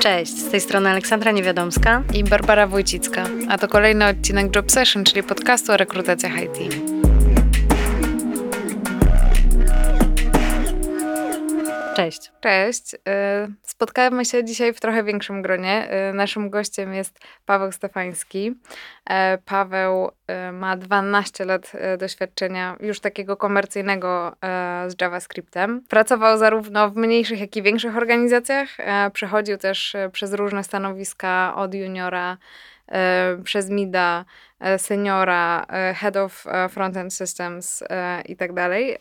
Cześć, z tej strony Aleksandra Niewiadomska i Barbara Wójcicka, a to kolejny odcinek Job Session, czyli podcastu o rekrutacjach IT. Cześć. Cześć. Y, spotkamy się dzisiaj w trochę większym gronie. Y, naszym gościem jest Paweł Stefański. Y, Paweł ma 12 lat doświadczenia już takiego komercyjnego z JavaScriptem. Pracował zarówno w mniejszych, jak i większych organizacjach. Przechodził też przez różne stanowiska od juniora przez MIDA, seniora, head of frontend systems i tak dalej.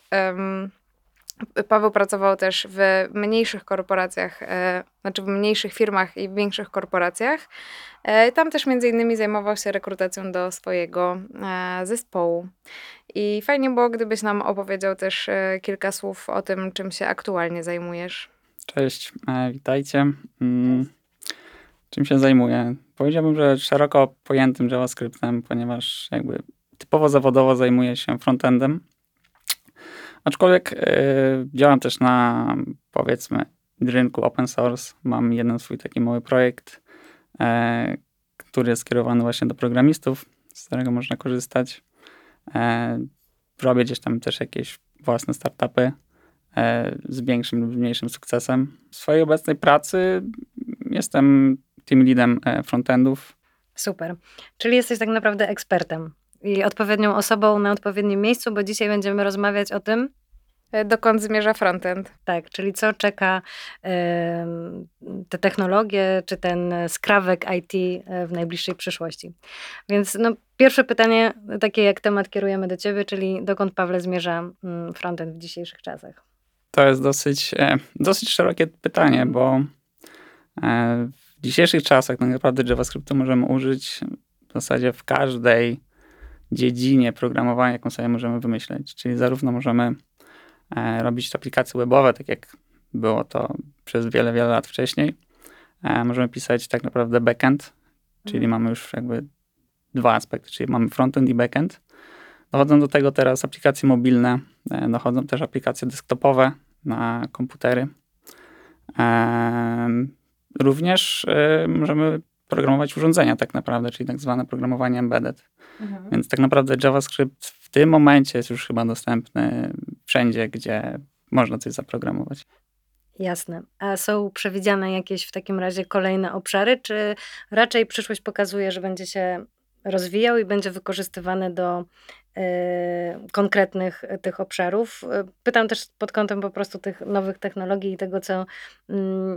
Paweł pracował też w mniejszych korporacjach, e, znaczy w mniejszych firmach i w większych korporacjach. E, tam też między innymi zajmował się rekrutacją do swojego e, zespołu. I fajnie było, gdybyś nam opowiedział też kilka słów o tym, czym się aktualnie zajmujesz. Cześć, witajcie. Mm, czym się zajmuję? Powiedziałbym, że szeroko pojętym JavaScriptem, ponieważ jakby typowo zawodowo zajmuję się frontendem Aczkolwiek yy, działam też na powiedzmy rynku open source. Mam jeden swój taki mały projekt, yy, który jest skierowany właśnie do programistów, z którego można korzystać. Yy, robię gdzieś tam też jakieś własne startupy z większym lub mniejszym sukcesem. W swojej obecnej pracy jestem team leadem frontendów. Super. Czyli jesteś tak naprawdę ekspertem i odpowiednią osobą na odpowiednim miejscu, bo dzisiaj będziemy rozmawiać o tym, e, dokąd zmierza frontend. Tak, czyli co czeka y, te technologie, czy ten skrawek IT e, w najbliższej przyszłości. Więc no, pierwsze pytanie, takie jak temat kierujemy do ciebie, czyli dokąd Pawle zmierza mm, frontend w dzisiejszych czasach? To jest dosyć, dosyć szerokie pytanie, bo w dzisiejszych czasach tak naprawdę JavaScriptu możemy użyć w zasadzie w każdej dziedzinie programowania, jaką sobie możemy wymyśleć. Czyli zarówno możemy e, robić aplikacje webowe, tak jak było to przez wiele, wiele lat wcześniej. E, możemy pisać tak naprawdę backend, czyli mhm. mamy już jakby dwa aspekty, czyli mamy frontend i backend. Dochodzą do tego teraz aplikacje mobilne, e, dochodzą też aplikacje desktopowe na komputery. Również możemy programować urządzenia tak naprawdę, czyli tak zwane programowanie embedded. Mhm. Więc tak naprawdę JavaScript w tym momencie jest już chyba dostępny wszędzie, gdzie można coś zaprogramować. Jasne. A są przewidziane jakieś w takim razie kolejne obszary, czy raczej przyszłość pokazuje, że będzie się rozwijał i będzie wykorzystywany do konkretnych tych obszarów. Pytam też pod kątem po prostu tych nowych technologii i tego, co y,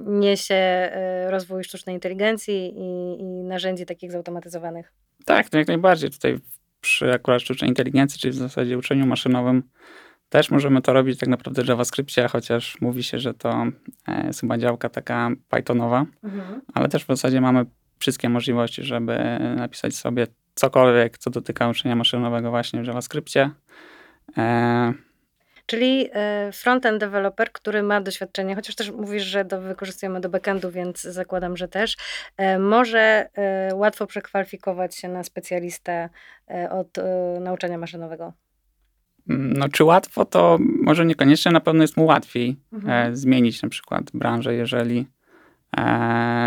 niesie y, rozwój sztucznej inteligencji i, i narzędzi takich zautomatyzowanych. Tak, to jak najbardziej. Tutaj przy akurat sztucznej inteligencji, czyli w zasadzie uczeniu maszynowym, też możemy to robić tak naprawdę w JavaScriptie, chociaż mówi się, że to e, jest chyba działka taka Pythonowa, mhm. ale też w zasadzie mamy wszystkie możliwości, żeby napisać sobie cokolwiek, co dotyka uczenia maszynowego właśnie w JavaScriptie. E... Czyli e, frontend developer, który ma doświadczenie, chociaż też mówisz, że do, wykorzystujemy do backendu, więc zakładam, że też, e, może e, łatwo przekwalifikować się na specjalistę od nauczania maszynowego. No, czy łatwo, to może niekoniecznie, na pewno jest mu łatwiej mhm. zmienić na przykład branżę, jeżeli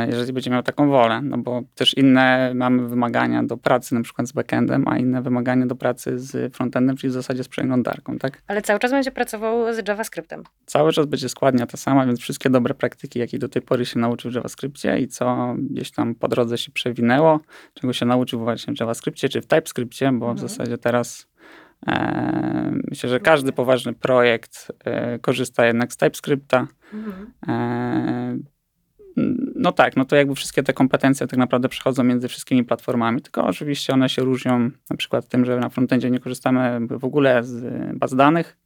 jeżeli będzie miał taką wolę, no bo też inne mamy wymagania do pracy na przykład z backendem, a inne wymagania do pracy z frontendem, czyli w zasadzie z przeglądarką, tak? Ale cały czas będzie pracował z JavaScriptem. Cały czas będzie składnia ta sama, więc wszystkie dobre praktyki, jakie do tej pory się nauczył w JavaScriptie i co gdzieś tam po drodze się przewinęło, czego się nauczył właśnie w JavaScriptie czy w TypeScriptie, bo mhm. w zasadzie teraz e, myślę, że każdy poważny projekt e, korzysta jednak z TypeScripta. Mhm. No tak, no to jakby wszystkie te kompetencje tak naprawdę przechodzą między wszystkimi platformami, tylko oczywiście one się różnią na przykład tym, że na frontendzie nie korzystamy w ogóle z baz danych,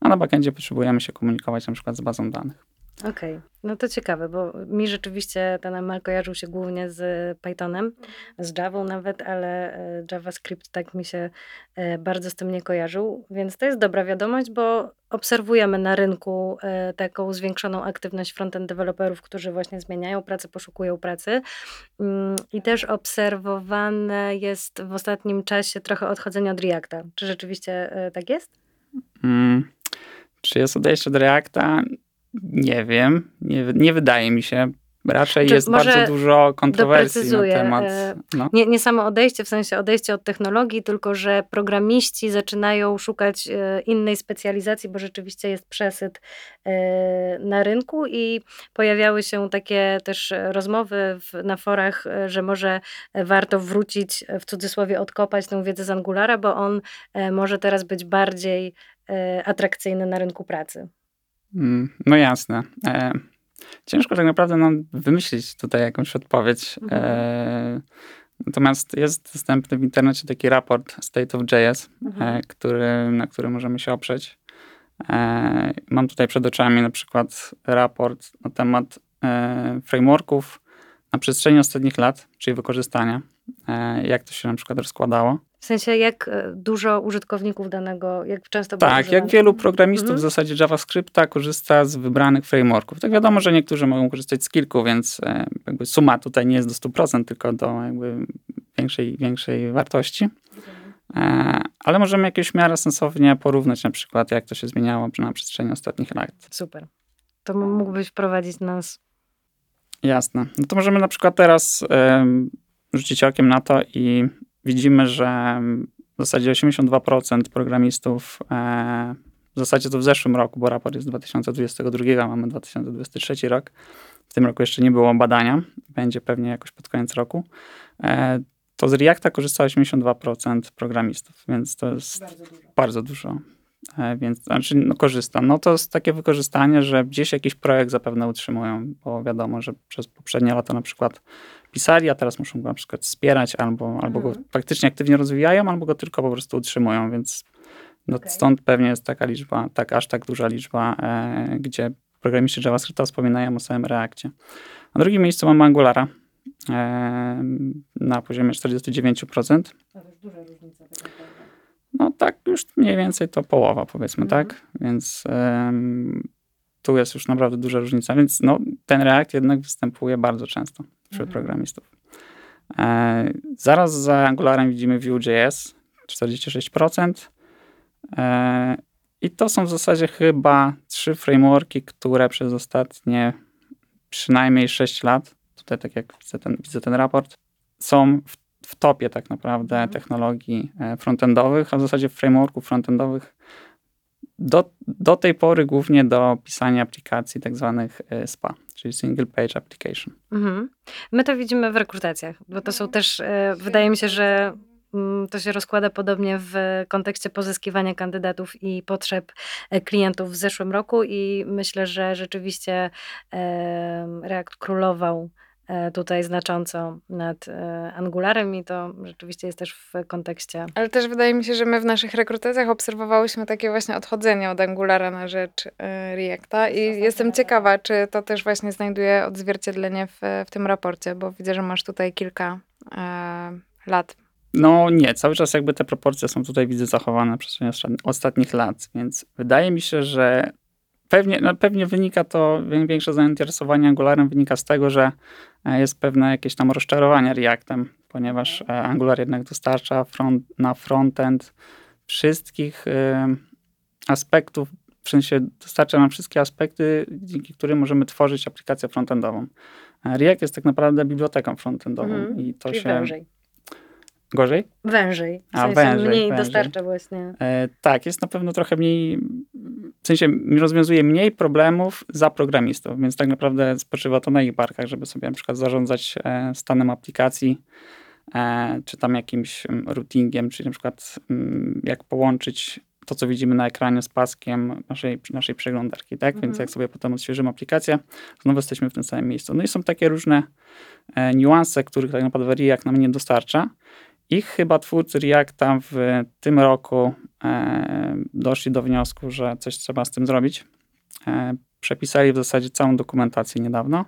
a na backendzie potrzebujemy się komunikować na przykład z bazą danych. Okej, okay. no to ciekawe, bo mi rzeczywiście ten ML kojarzył się głównie z Pythonem, z Java nawet, ale e, JavaScript tak mi się e, bardzo z tym nie kojarzył, więc to jest dobra wiadomość, bo obserwujemy na rynku e, taką zwiększoną aktywność frontend deweloperów, którzy właśnie zmieniają pracę, poszukują pracy mm, i też obserwowane jest w ostatnim czasie trochę odchodzenie od Reacta. Czy rzeczywiście tak jest? Mm, czy jest odejście od Reacta? Nie wiem, nie, nie wydaje mi się. raczej Czy jest bardzo dużo kontrowersji na temat. e, No. Nie, nie samo odejście, w sensie odejście od technologii, tylko że programiści zaczynają szukać e, innej specjalizacji, bo rzeczywiście jest przesyt e, na rynku i pojawiały się takie też rozmowy w, na forach, że może warto wrócić, w cudzysłowie odkopać tę wiedzę z Angulara, bo on może teraz być bardziej atrakcyjny na rynku pracy. Mm, No jasne. E, ciężko tak naprawdę nam wymyślić tutaj jakąś odpowiedź. Mhm. E, natomiast jest dostępny w internecie taki raport State of JS, Mhm. e, który, na który możemy się oprzeć. E, mam tutaj przed oczami na przykład raport na temat e, frameworków na przestrzeni ostatnich lat, czyli wykorzystania, e, jak to się na przykład rozkładało. W sensie, jak e, dużo użytkowników danego, jak często Tak, jak wielu programistów Mhm. w zasadzie JavaScripta korzysta z wybranych frameworków. Tak wiadomo, że niektórzy mogą korzystać z kilku, więc e, jakby suma tutaj nie jest do 100%, tylko do jakby większej, większej wartości. E, ale możemy jakieś w miarę sensownie porównać na przykład, jak to się zmieniało na przestrzeni ostatnich lat. Super. To mógłbyś wprowadzić nas. Jasne. No to możemy na przykład teraz rzucić okiem na to i widzimy, że w zasadzie 82% programistów, e, w zasadzie to w zeszłym roku, bo raport jest z 2022, mamy 2023 rok. W tym roku jeszcze nie było badania, będzie pewnie jakoś pod koniec roku. E, to z Reacta korzysta 82% programistów, więc to jest bardzo dużo. E, Więc, znaczy, no, korzysta. No to jest takie wykorzystanie, że gdzieś jakiś projekt zapewne utrzymują, bo wiadomo, że przez poprzednie lata na przykład pisali, a teraz muszą go na przykład wspierać, albo, albo go Mhm. faktycznie aktywnie rozwijają, albo go tylko po prostu utrzymują, więc no, Okej. stąd pewnie jest taka liczba, tak aż tak duża liczba, e, gdzie programiści JavaScripta wspominają o samym Reakcie. Na drugim miejscu mamy Angulara e, na poziomie 49%. No tak, już mniej więcej to połowa, powiedzmy, Mhm. tak? Więc em, tu jest już naprawdę duża różnica. Więc no, ten React jednak występuje bardzo często wśród Mhm. programistów. E, zaraz za Angularem widzimy Vue.js, 46%. E, I to są w zasadzie chyba trzy frameworki, które przez ostatnie przynajmniej 6 lat, tutaj tak jak widzę ten, widzę ten raport, są w, w topie tak naprawdę Mhm. technologii e, frontendowych, a w zasadzie frameworków frontendowych do, do tej pory głównie do pisania aplikacji tak zwanych e, SPA, czyli Single Page Application. Mhm. My to widzimy w rekrutacjach, bo to są też, e, wydaje mi się, że mm, to się rozkłada podobnie w kontekście pozyskiwania kandydatów i potrzeb klientów w zeszłym roku i myślę, że rzeczywiście React królował tutaj znacząco nad e, Angularem i to rzeczywiście jest też w kontekście Ale też wydaje mi się, że my w naszych rekrutacjach obserwowałyśmy takie właśnie odchodzenie od Angulara na rzecz e, Reacta i jestem ciekawa, czy to też właśnie znajduje odzwierciedlenie w, w tym raporcie, bo widzę, że masz tutaj kilka e, lat. No nie, cały czas jakby te proporcje są tutaj widzę zachowane ostat- ostatnich lat, więc wydaje mi się, że pewnie, no pewnie wynika to, wię- większe zainteresowanie Angularem wynika z tego, że e, jest pewne jakieś tam rozczarowanie Reactem, ponieważ e, Angular jednak dostarcza front, na frontend wszystkich e, aspektów, w sensie dostarcza nam wszystkie aspekty, dzięki którym możemy tworzyć aplikację frontendową. E, React jest tak naprawdę biblioteką frontendową Mhm, i to się... wężej. Gorzej? Wężej. W A, sensie wężej, mniej wężej. dostarcza właśnie. E, tak, jest na pewno trochę mniej, w sensie rozwiązuje mniej problemów za programistów, więc tak naprawdę spoczywa to na ich barkach, żeby sobie na przykład zarządzać e, stanem aplikacji, e, czy tam jakimś mm, routingiem, czyli na przykład mm, jak połączyć to, co widzimy na ekranie z paskiem naszej, naszej przeglądarki, tak? Więc Mhm. jak sobie potem odświeżymy aplikację, znowu jesteśmy w tym samym miejscu. No i są takie różne e, niuanse, których tak naprawdę React nam nie dostarcza. I chyba twórcy Reacta w tym roku e, doszli do wniosku, że coś trzeba z tym zrobić. E, przepisali w zasadzie całą dokumentację niedawno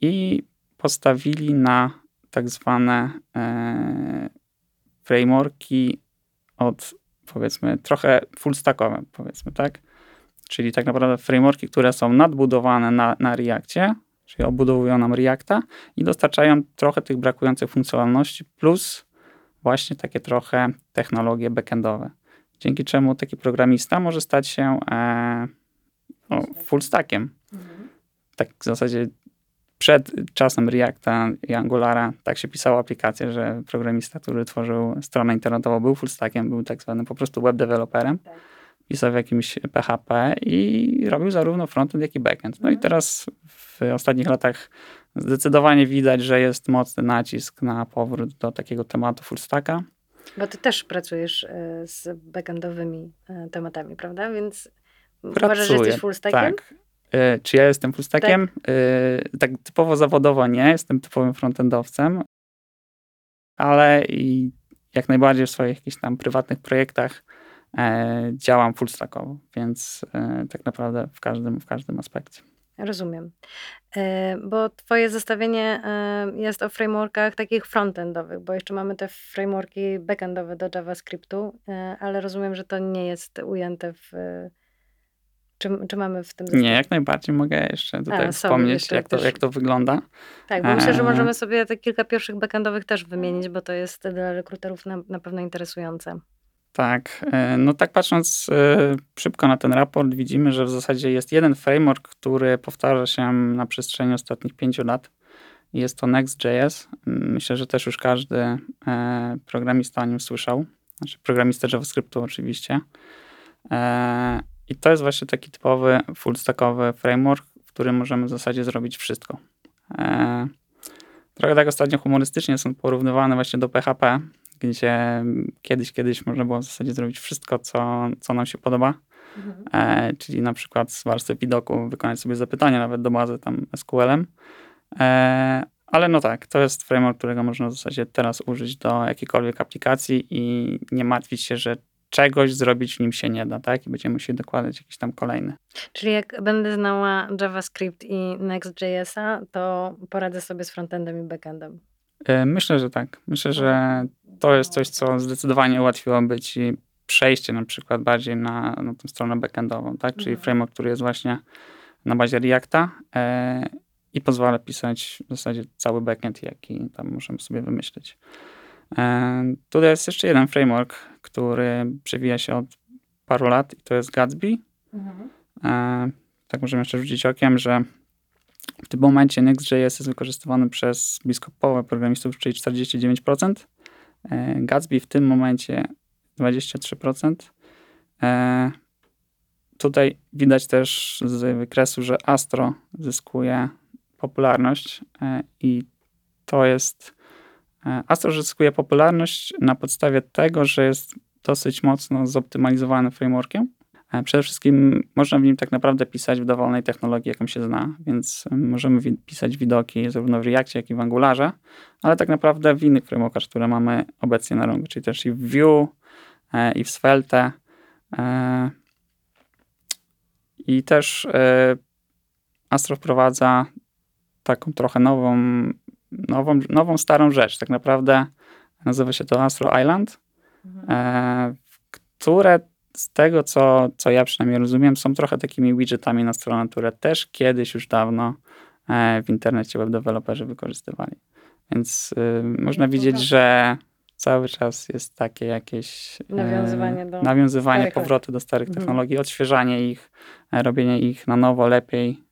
i postawili na tak zwane e, frameworki od powiedzmy trochę full stackowe, powiedzmy, tak? Czyli tak naprawdę frameworki, które są nadbudowane na, na Reactie, czyli obudowują nam Reacta i dostarczają trochę tych brakujących funkcjonalności, plus właśnie takie trochę technologie backendowe. Dzięki czemu taki programista może stać się e, no, full stackiem. Tak w zasadzie przed czasem Reacta i Angulara tak się pisało aplikację, że programista, który tworzył stronę internetową, był full stackiem, był tak zwanym po prostu web developerem. Tak. Pisał w jakimś PHP i robił zarówno frontend, jak i backend. No i Mhm. teraz w ostatnich latach zdecydowanie widać, że jest mocny nacisk na powrót do takiego tematu full stacka. Bo ty też pracujesz e, z backendowymi e, tematami, prawda? Więc uważasz, że Pracuję, jesteś full stackiem? Tak. E, Czy ja jestem full stackiem? E, Tak typowo zawodowo nie, jestem typowym frontendowcem, ale i jak najbardziej w swoich jakichś tam prywatnych projektach działam full stackowo, więc tak naprawdę w każdym, w każdym aspekcie. Rozumiem. E, Bo twoje zestawienie e, jest o frameworkach takich frontendowych, bo jeszcze mamy te frameworki backendowe do JavaScriptu, e, ale rozumiem, że to nie jest ujęte w... Czy, czy mamy w tym Nie, jak najbardziej mogę jeszcze tutaj sorry, wspomnieć, jeszcze jak to, jak to wygląda. Tak, bo myślę, że możemy sobie te kilka pierwszych backendowych też wymienić, bo to jest dla rekruterów na, na pewno interesujące. Tak, e, no tak patrząc e, szybko na ten raport, widzimy, że w zasadzie jest jeden framework, który powtarza się na przestrzeni ostatnich pięciu lat. Jest to Next.js. Myślę, że też już każdy e, programista o nim słyszał. Znaczy programista JavaScriptu oczywiście. I to jest właśnie taki typowy full stackowy framework, w którym możemy w zasadzie zrobić wszystko. Trochę tak ostatnio humorystycznie są porównywane właśnie do PHP, gdzie kiedyś, kiedyś można było w zasadzie zrobić wszystko, co, co nam się podoba. E, czyli na przykład z warstwy widoku wykonać sobie zapytanie nawet do bazy tam SQL-em. E, ale no tak, to jest framework, którego można w zasadzie teraz użyć do jakiejkolwiek aplikacji i nie martwić się, że czegoś zrobić w nim się nie da, tak? I będziemy musieli dokładać jakiś tam kolejny. Czyli jak będę znała JavaScript i Next.jsa, to poradzę sobie z frontendem i backendem. E, Myślę, że tak. Myślę, że to jest coś, co zdecydowanie ułatwiłoby ci przejście na przykład bardziej na, na tą stronę backendową, tak? Czyli Mhm. framework, który jest właśnie na bazie Reacta e, i pozwala pisać w zasadzie cały backend, jaki tam możemy sobie wymyślić. E, tutaj jest jeszcze jeden framework, który przewija się od paru lat i to jest Gatsby. E, tak możemy jeszcze rzucić okiem, że w tym momencie Next.js jest wykorzystywany przez blisko połowę programistów, czyli 49%. E, Gatsby w tym momencie 23%. E, Tutaj widać też z wykresu, że Astro zyskuje popularność e, i to jest Astro zyskuje popularność na podstawie tego, że jest dosyć mocno zoptymalizowanym frameworkiem. E, Przede wszystkim można w nim tak naprawdę pisać w dowolnej technologii, jaką się zna, więc e, możemy pisać widoki zarówno w Reactie, jak i w Angularze, ale tak naprawdę w innych frameworkach, które mamy obecnie na rynku, czyli też i w Vue, e, i w Svelte. I też Astro wprowadza taką trochę nową, nową, nową starą rzecz. Tak naprawdę nazywa się to Astro Island, e, które z tego, co, co ja przynajmniej rozumiem, są trochę takimi widgetami na stronę, które też kiedyś już dawno e, w internecie web deweloperzy wykorzystywali. Więc y, można to widzieć, tak. że cały czas jest takie jakieś e, Nawiązywanie do nawiązywanie powroty do starych Mhm. technologii, odświeżanie ich, e, robienie ich na nowo, lepiej,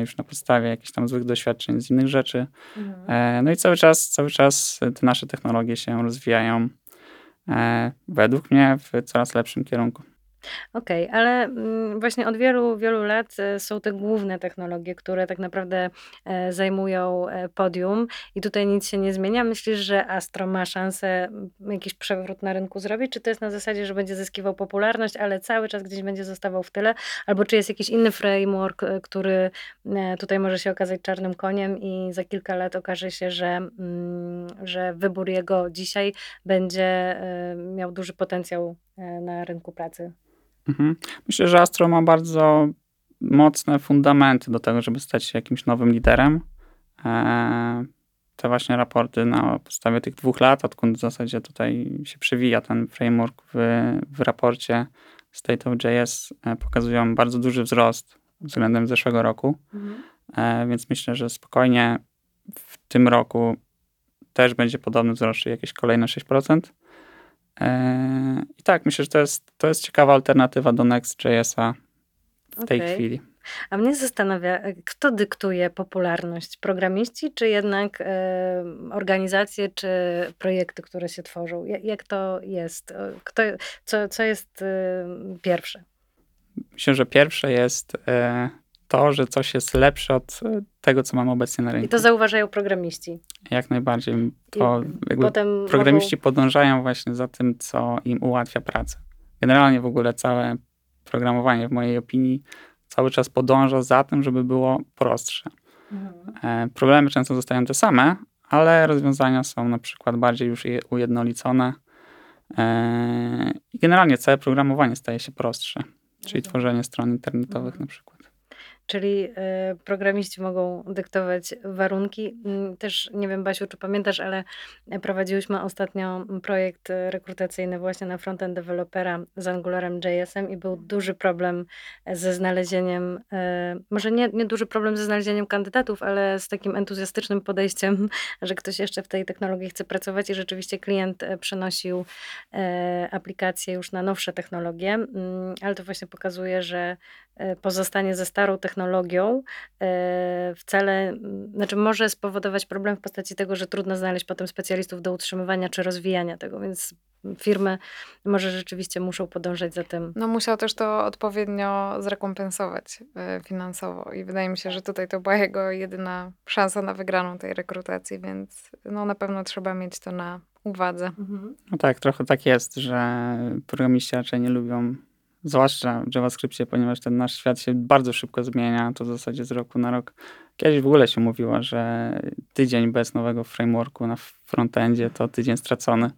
już na podstawie jakichś tam złych doświadczeń z innych rzeczy. E, No i cały czas, cały czas te nasze technologie się rozwijają według mnie w coraz lepszym kierunku. Okej, ale mm, właśnie od wielu, wielu lat e, są te główne technologie, które tak naprawdę e, zajmują e, podium i tutaj nic się nie zmienia. Myślisz, że Astro ma szansę mm, jakiś przewrót na rynku zrobić? Czy to jest na zasadzie, że będzie zyskiwał popularność, ale cały czas gdzieś będzie zostawał w tyle? Albo czy jest jakiś inny framework, który tutaj może się okazać czarnym koniem i za kilka lat okaże się, że, mm, że wybór jego dzisiaj będzie miał duży potencjał na rynku pracy? Mhm. Myślę, że Astro ma bardzo mocne fundamenty do tego, żeby stać się jakimś nowym liderem. E, Te właśnie raporty na podstawie tych dwóch lat, odkąd w zasadzie tutaj się przewija ten framework w, w raporcie State of JS, e, pokazują bardzo duży wzrost względem zeszłego roku. E, Więc myślę, że spokojnie w tym roku też będzie podobny wzrost, czyli jakieś kolejne 6%. E, I tak, myślę, że to jest, to jest ciekawa alternatywa do Next.jsa w tej chwili. A mnie zastanawia, e, kto dyktuje popularność? Programiści, czy jednak e, organizacje, czy projekty, które się tworzą? Ja- Jak to jest? E, Kto, co, co jest pierwsze? Myślę, że pierwsze jest to, że coś jest lepsze od e, tego, co mamy obecnie na I rynku. to zauważają programiści. Jak najbardziej. To programiści mogą... podążają właśnie za tym, co im ułatwia pracę. Generalnie w ogóle całe programowanie, w mojej opinii, cały czas podąża za tym, żeby było prostsze. Mhm. E, Problemy często zostają te same, ale rozwiązania są na przykład bardziej już je- ujednolicone. E, I generalnie całe programowanie staje się prostsze, czyli tworzenie stron internetowych na przykład. Czyli e, programiści mogą dyktować warunki. Mm, Też nie wiem, Basiu, czy pamiętasz, ale prowadziłyśmy ostatnio projekt e, rekrutacyjny właśnie na frontend dewelopera z Angularem JS-em i był duży problem ze znalezieniem, e, może nie, nie duży problem ze znalezieniem kandydatów, ale z takim entuzjastycznym podejściem, że ktoś jeszcze w tej technologii chce pracować i rzeczywiście klient e, przenosił e, aplikacje już na nowsze technologie, Mm, ale to właśnie pokazuje, że e, pozostanie ze starą technologią e, wcale, znaczy może spowodować problem w postaci tego, że trudno znaleźć potem specjalistów do utrzymywania czy rozwijania tego, więc firmy może rzeczywiście muszą podążać za tym. No musiał też to odpowiednio zrekompensować e, finansowo i wydaje mi się, że tutaj to była jego jedyna szansa na wygraną tej rekrutacji, więc no na pewno trzeba mieć to na uwadze. No tak, trochę tak jest, że programiści raczej nie lubią, zwłaszcza w JavaScriptie, ponieważ ten nasz świat się bardzo szybko zmienia, to w zasadzie z roku na rok. Kiedyś w ogóle się mówiło, że tydzień bez nowego frameworku na frontendzie to tydzień stracony.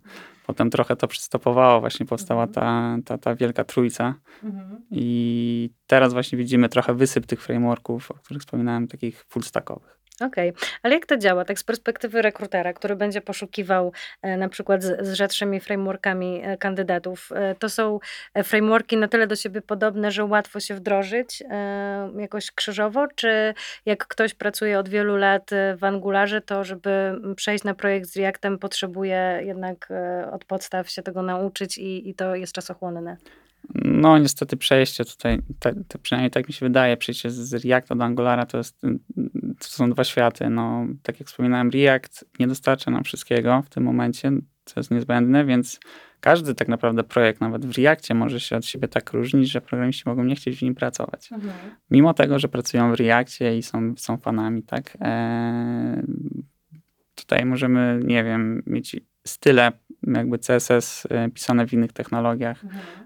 Potem trochę to przystopowało, właśnie powstała ta, ta, ta wielka trójca i teraz właśnie widzimy trochę wysyp tych frameworków, o których wspominałem, takich full stackowych. Okej, ale jak to działa, tak z perspektywy rekrutera, który będzie poszukiwał e, na przykład z, z rzadszymi frameworkami e, kandydatów? E, to są e, frameworki na tyle do siebie podobne, że łatwo się wdrożyć e, jakoś krzyżowo, czy jak ktoś pracuje od wielu lat e, w Angularze, to żeby przejść na projekt z Reactem potrzebuje jednak od podstaw się tego nauczyć i, i to jest czasochłonne? No niestety przejście tutaj, te, te, przynajmniej tak mi się wydaje, przejście z Reacta do Angulara to, jest, to są dwa światy. No, tak jak wspominałem, React nie dostarcza nam wszystkiego w tym momencie, co jest niezbędne, więc każdy tak naprawdę projekt, nawet w Reactie, może się od siebie tak różnić, że programiści mogą nie chcieć w nim pracować. Mimo tego, że pracują w Reactie i są, są fanami, tak? Eee, tutaj możemy, nie wiem, mieć style jakby CSS e, pisane w innych technologiach.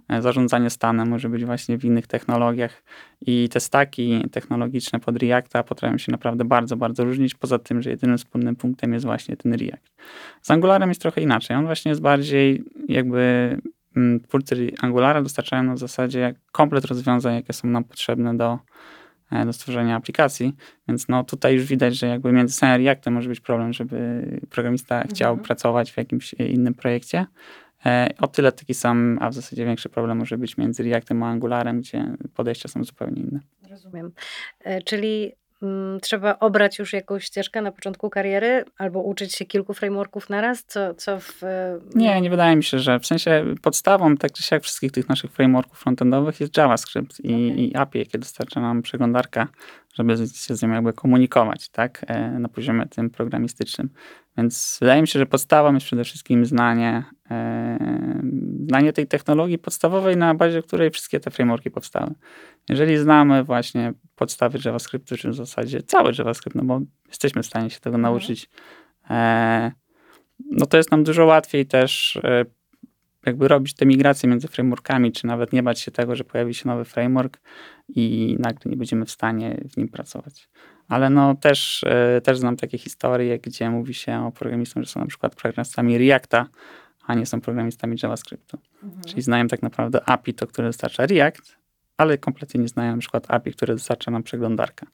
E, Zarządzanie stanem może być właśnie w innych technologiach i te staki technologiczne pod Reacta potrafią się naprawdę bardzo, bardzo różnić, poza tym, że jedynym wspólnym punktem jest właśnie ten React. Z Angularem jest trochę inaczej. On właśnie jest bardziej jakby mm, twórcy Angulara dostarczają nam w zasadzie komplet rozwiązań, jakie są nam potrzebne do, do stworzenia aplikacji, więc no tutaj już widać, że jakby między samym Reactem może być problem, żeby programista chciał Mhm. pracować w jakimś e, innym projekcie. E, O tyle taki sam, a w zasadzie większy problem może być między Reactem a Angularem, gdzie podejścia są zupełnie inne. Rozumiem. E, Czyli trzeba obrać już jakąś ścieżkę na początku kariery albo uczyć się kilku frameworków naraz? Co, co w. e, Nie, nie wydaje mi się, że w sensie podstawą, tak czy siak wszystkich tych naszych frameworków frontendowych jest JavaScript i, i API, jakie dostarcza nam przeglądarka, żeby się z nią jakby komunikować, tak, e, na poziomie tym programistycznym. Więc wydaje mi się, że podstawą jest przede wszystkim znanie, znanie tej technologii podstawowej, na bazie której wszystkie te frameworki powstały. Jeżeli znamy właśnie podstawy JavaScriptu, czy w zasadzie cały JavaScript, no bo jesteśmy w stanie się tego Mhm. nauczyć, e, no to jest nam dużo łatwiej też e, jakby robić te migracje między frameworkami, czy nawet nie bać się tego, że pojawi się nowy framework i nagle nie będziemy w stanie w nim pracować. Ale no też, e, też znam takie historie, gdzie mówi się o programistach, że są na przykład programistami Reacta, a nie są programistami JavaScriptu. Mhm. Czyli znają tak naprawdę API, to które dostarcza React, ale kompletnie nie znają na przykład API, które dostarcza nam przeglądarka.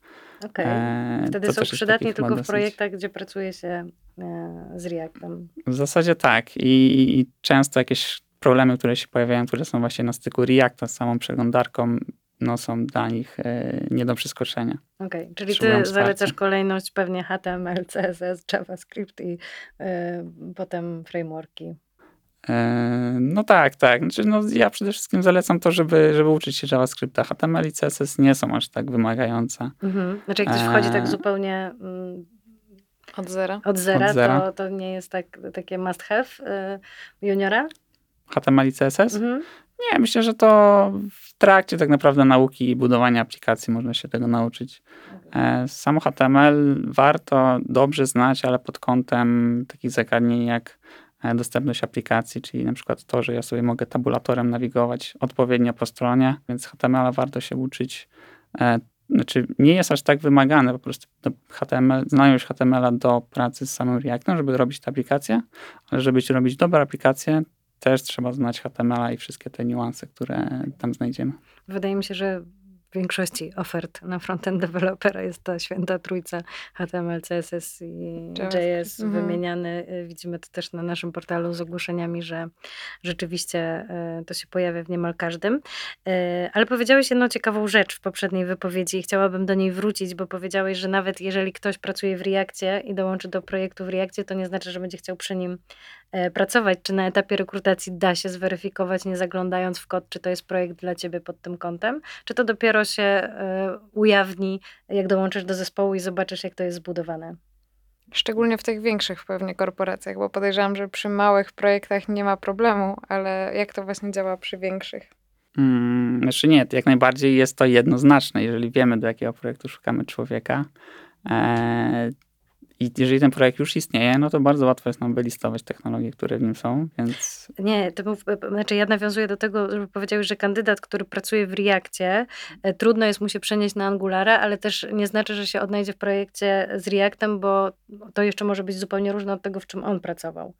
Okej. E, Wtedy to są przydatni tylko w projektach, gdzie pracuje się e, z Reactem. W zasadzie tak. I, I często jakieś problemy, które się pojawiają, które są właśnie na styku Reacta z samą przeglądarką, no są dla nich e, nie do przeskoczenia. Okej, czyli Potrzebują ty wsparcia. zalecasz kolejność pewnie HTML, CSS, JavaScript i potem frameworki. E, No tak, tak. Znaczy, no, ja przede wszystkim zalecam to, żeby, żeby uczyć się JavaScripta. HTML i CSS nie są aż tak wymagające. Mhm. Znaczy jak ktoś wchodzi tak Eee. zupełnie mm, Od zera. od zera, Od zera. To, to nie jest tak, takie must have y, juniora? HTML i CSS? Mhm. Nie, myślę, że to w trakcie tak naprawdę nauki i budowania aplikacji można się tego nauczyć. E, Samo HTML warto dobrze znać, ale pod kątem takich zagadnień jak e, dostępność aplikacji, czyli na przykład to, że ja sobie mogę tabulatorem nawigować odpowiednio po stronie, więc HTML warto się uczyć. E, Znaczy, nie jest aż tak wymagane po prostu do HTML, znajomość HTML-a do pracy z samym Reactem, żeby robić te aplikacje, ale żeby robić dobre aplikacje, też trzeba znać HTML-a i wszystkie te niuanse, które tam znajdziemy. Wydaje mi się, że w większości ofert na frontend dewelopera jest ta święta trójca HTML, CSS i. JS Mhm. wymieniany. Y, Widzimy to też na naszym portalu z ogłoszeniami, że rzeczywiście y, to się pojawia w niemal każdym. Y, Ale powiedziałeś jedną ciekawą rzecz w poprzedniej wypowiedzi i chciałabym do niej wrócić, bo powiedziałeś, że nawet jeżeli ktoś pracuje w Reakcie i dołączy do projektu w Reakcie, to nie znaczy, że będzie chciał przy nim pracować. Czy na etapie rekrutacji da się zweryfikować, nie zaglądając w kod, czy to jest projekt dla ciebie pod tym kątem? Czy to dopiero się e, ujawni, jak dołączysz do zespołu i zobaczysz, jak to jest zbudowane? Szczególnie w tych większych pewnie korporacjach, bo podejrzewam, że przy małych projektach nie ma problemu, ale jak to właśnie działa przy większych? Mm, znaczy nie, jak najbardziej jest to jednoznaczne, jeżeli wiemy, do jakiego projektu szukamy człowieka. E, I jeżeli ten projekt już istnieje, no to bardzo łatwo jest nam wylistować technologie, które w nim są, więc Nie, to e, znaczy ja nawiązuję do tego, żeby powiedziałeś, że kandydat, który pracuje w Reakcie, e, trudno jest mu się przenieść na Angulara, ale też nie znaczy, że się odnajdzie w projekcie z Reactem, bo to jeszcze może być zupełnie różne od tego, w czym on pracował.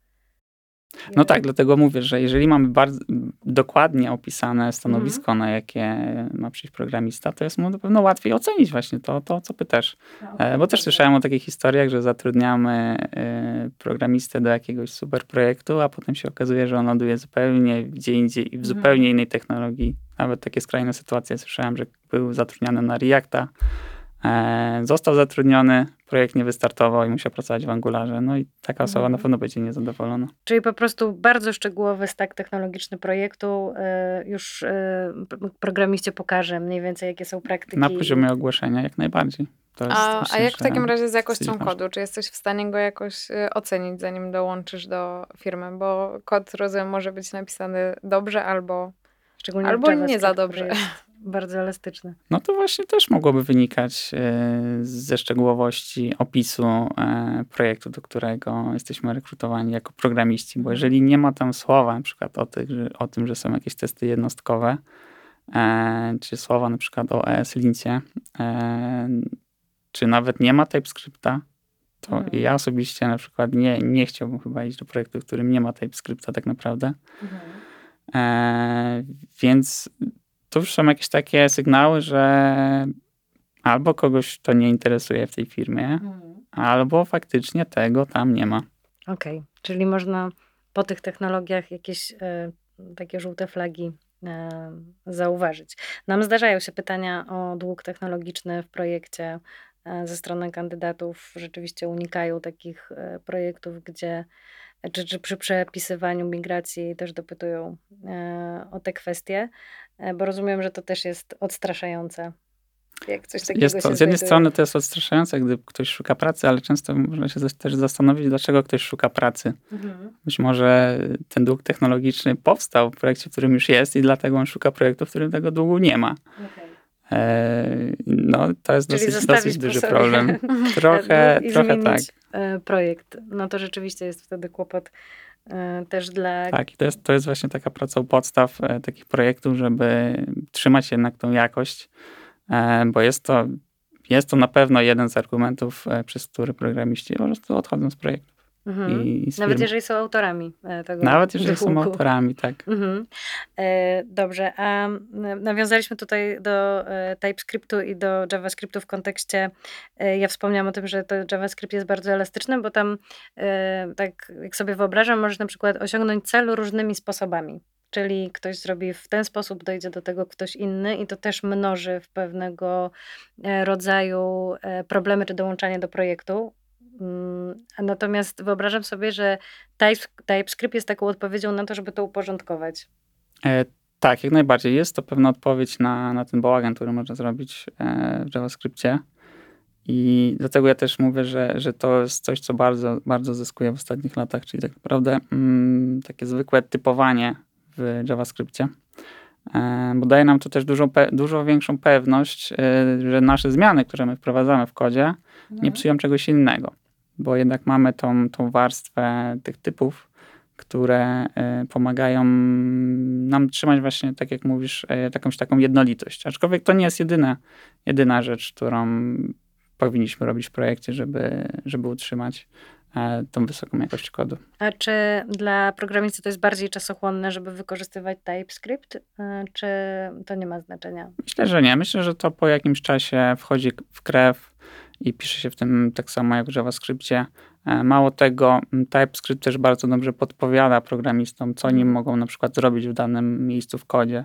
No tak, dlatego mówię, że jeżeli mamy bardzo dokładnie opisane stanowisko, na jakie ma przyjść programista, to jest mu na pewno łatwiej ocenić właśnie to, to co pytasz. E, Bo też słyszałem o takich historiach, że zatrudniamy e, programistę do jakiegoś super projektu, a potem się okazuje, że on ląduje zupełnie gdzie indziej i w Mhm. zupełnie innej technologii. Nawet takie skrajne sytuacje słyszałem, że był zatrudniony na Reacta, został zatrudniony, projekt nie wystartował i musiał pracować w Angularze. No i taka osoba Mhm. na pewno będzie niezadowolona. Czyli po prostu bardzo szczegółowy stack technologiczny projektu e, już e, programiście pokaże mniej więcej, jakie są praktyki. Na poziomie ogłoszenia jak najbardziej. To jest, A, a myślę, jak w takim razie z jakością kodu? Czy jesteś w stanie go jakoś ocenić, zanim dołączysz do firmy? Bo kod, rozumiem, może być napisany dobrze albo... Szczególnie albo nie za dobrze. Bardzo elastyczny. No to właśnie też mogłoby wynikać e, ze szczegółowości opisu e, projektu, do którego jesteśmy rekrutowani jako programiści, bo jeżeli nie ma tam słowa na przykład o, tych, o tym, że są jakieś testy jednostkowe, e, czy słowa na przykład o ESLincie, czy nawet nie ma TypeScripta, to Mhm. ja osobiście na przykład nie, nie chciałbym chyba iść do projektu, w którym nie ma TypeScripta tak naprawdę. E, więc to już są jakieś takie sygnały, że albo kogoś to nie interesuje w tej firmie, albo faktycznie tego tam nie ma. Okej, czyli można po tych technologiach jakieś e, takie żółte flagi e, zauważyć. Nam zdarzają się pytania o dług technologiczny w projekcie e, ze strony kandydatów. Rzeczywiście unikają takich projektów, gdzie czy, czy przy przepisywaniu migracji też dopytują e, o te kwestie, e, bo rozumiem, że to też jest odstraszające. Jak coś takiego Jest to, z jednej znajduje. strony to jest odstraszające, gdy ktoś szuka pracy, ale często można się też zastanowić, dlaczego ktoś szuka pracy. Mhm. Być może ten dług technologiczny powstał w projekcie, w którym już jest i dlatego on szuka projektu, w którym tego długu nie ma. Okej. E, no, to jest Czyli dosyć, dosyć duży problem. Trochę, dług i trochę tak. e, projekt. No to rzeczywiście jest wtedy kłopot e, też dla... Tak, i to jest, to jest właśnie taka praca u podstaw takich projektów, żeby trzymać jednak tą jakość, bo jest to, jest to na pewno jeden z argumentów, przez który programiści po prostu odchodzą z projektów. Mhm. I, Nawet jeżeli są autorami e, tego Nawet jeżeli są autorami, tak. Mhm. E, dobrze, a nawiązaliśmy tutaj do e, TypeScriptu i do JavaScriptu w kontekście, e, ja wspomniałam o tym, że to JavaScript jest bardzo elastyczny, bo tam e, tak jak sobie wyobrażam, możesz na przykład osiągnąć cel różnymi sposobami. Czyli ktoś zrobi w ten sposób, dojdzie do tego ktoś inny i to też mnoży w pewnego e, rodzaju problemy czy dołączanie do projektu. Mm, natomiast wyobrażam sobie, że Types- TypeScript jest taką odpowiedzią na to, żeby to uporządkować. E, tak, jak najbardziej. Jest to pewna odpowiedź na, na ten bałagan, który można zrobić e, w JavaScriptie. I dlatego ja też mówię, że, że to jest coś, co bardzo, bardzo zyskuje w ostatnich latach, czyli tak naprawdę mm, takie zwykłe typowanie w JavaScriptie. E, bo daje nam to też dużo, pe- dużo większą pewność, e, że nasze zmiany, które my wprowadzamy w kodzie, nie psują czegoś innego. Bo jednak mamy tą, tą warstwę tych typów, które e, pomagają nam trzymać właśnie, tak jak mówisz, e, jakąś taką jednolitość. Aczkolwiek to nie jest jedyna, jedyna rzecz, którą powinniśmy robić w projekcie, żeby, żeby utrzymać e, tą wysoką jakość kodu. A czy dla programisty to jest bardziej czasochłonne, żeby wykorzystywać TypeScript, czy to nie ma znaczenia? Myślę, że nie. Myślę, że to po jakimś czasie wchodzi w krew i pisze się w tym tak samo jak w JavaScriptie. E, Mało tego, TypeScript też bardzo dobrze podpowiada programistom, co oni mogą na przykład zrobić w danym miejscu w kodzie.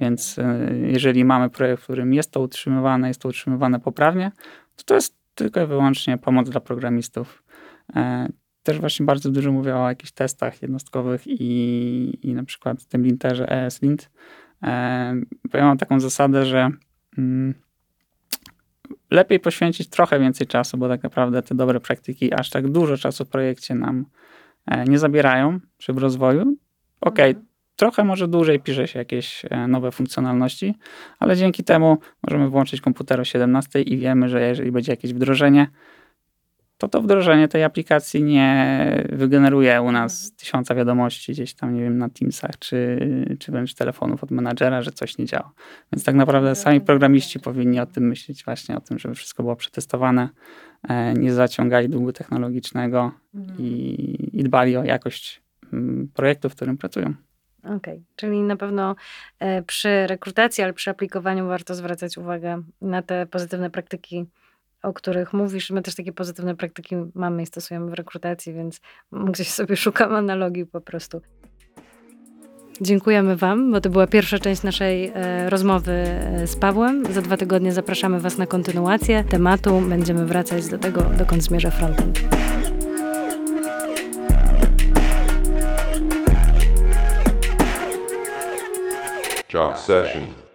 Więc e, jeżeli mamy projekt, w którym jest to utrzymywane, jest to utrzymywane poprawnie, to to jest tylko i wyłącznie pomoc dla programistów. E, Też właśnie bardzo dużo mówię o jakichś testach jednostkowych i, i na przykład w tym linterze ESLint. Bo ja mam taką zasadę, że mm, lepiej poświęcić trochę więcej czasu, bo tak naprawdę te dobre praktyki aż tak dużo czasu w projekcie nam e, nie zabierają przy rozwoju. Okej, trochę może dłużej pisze się jakieś e, nowe funkcjonalności, ale dzięki temu możemy włączyć komputer o 17 i wiemy, że jeżeli będzie jakieś wdrożenie, to to wdrożenie tej aplikacji nie wygeneruje u nas tysiąca wiadomości gdzieś tam, nie wiem, na Teamsach, czy, czy wręcz telefonów od menadżera, że coś nie działa. Więc tak naprawdę sami programiści powinni o tym myśleć, właśnie o tym, żeby wszystko było przetestowane, e, nie zaciągali długu technologicznego i, i dbali o jakość mm, projektu, w którym pracują. Okej, czyli na pewno e, przy rekrutacji, ale przy aplikowaniu warto zwracać uwagę na te pozytywne praktyki, o których mówisz. My też takie pozytywne praktyki mamy i stosujemy w rekrutacji, więc gdzieś sobie szukam analogii po prostu. Dziękujemy Wam, bo to była pierwsza część naszej e, rozmowy e, z Pawłem. Za dwa tygodnie zapraszamy Was na kontynuację tematu. Będziemy wracać do tego, dokąd zmierza frontend. Job session.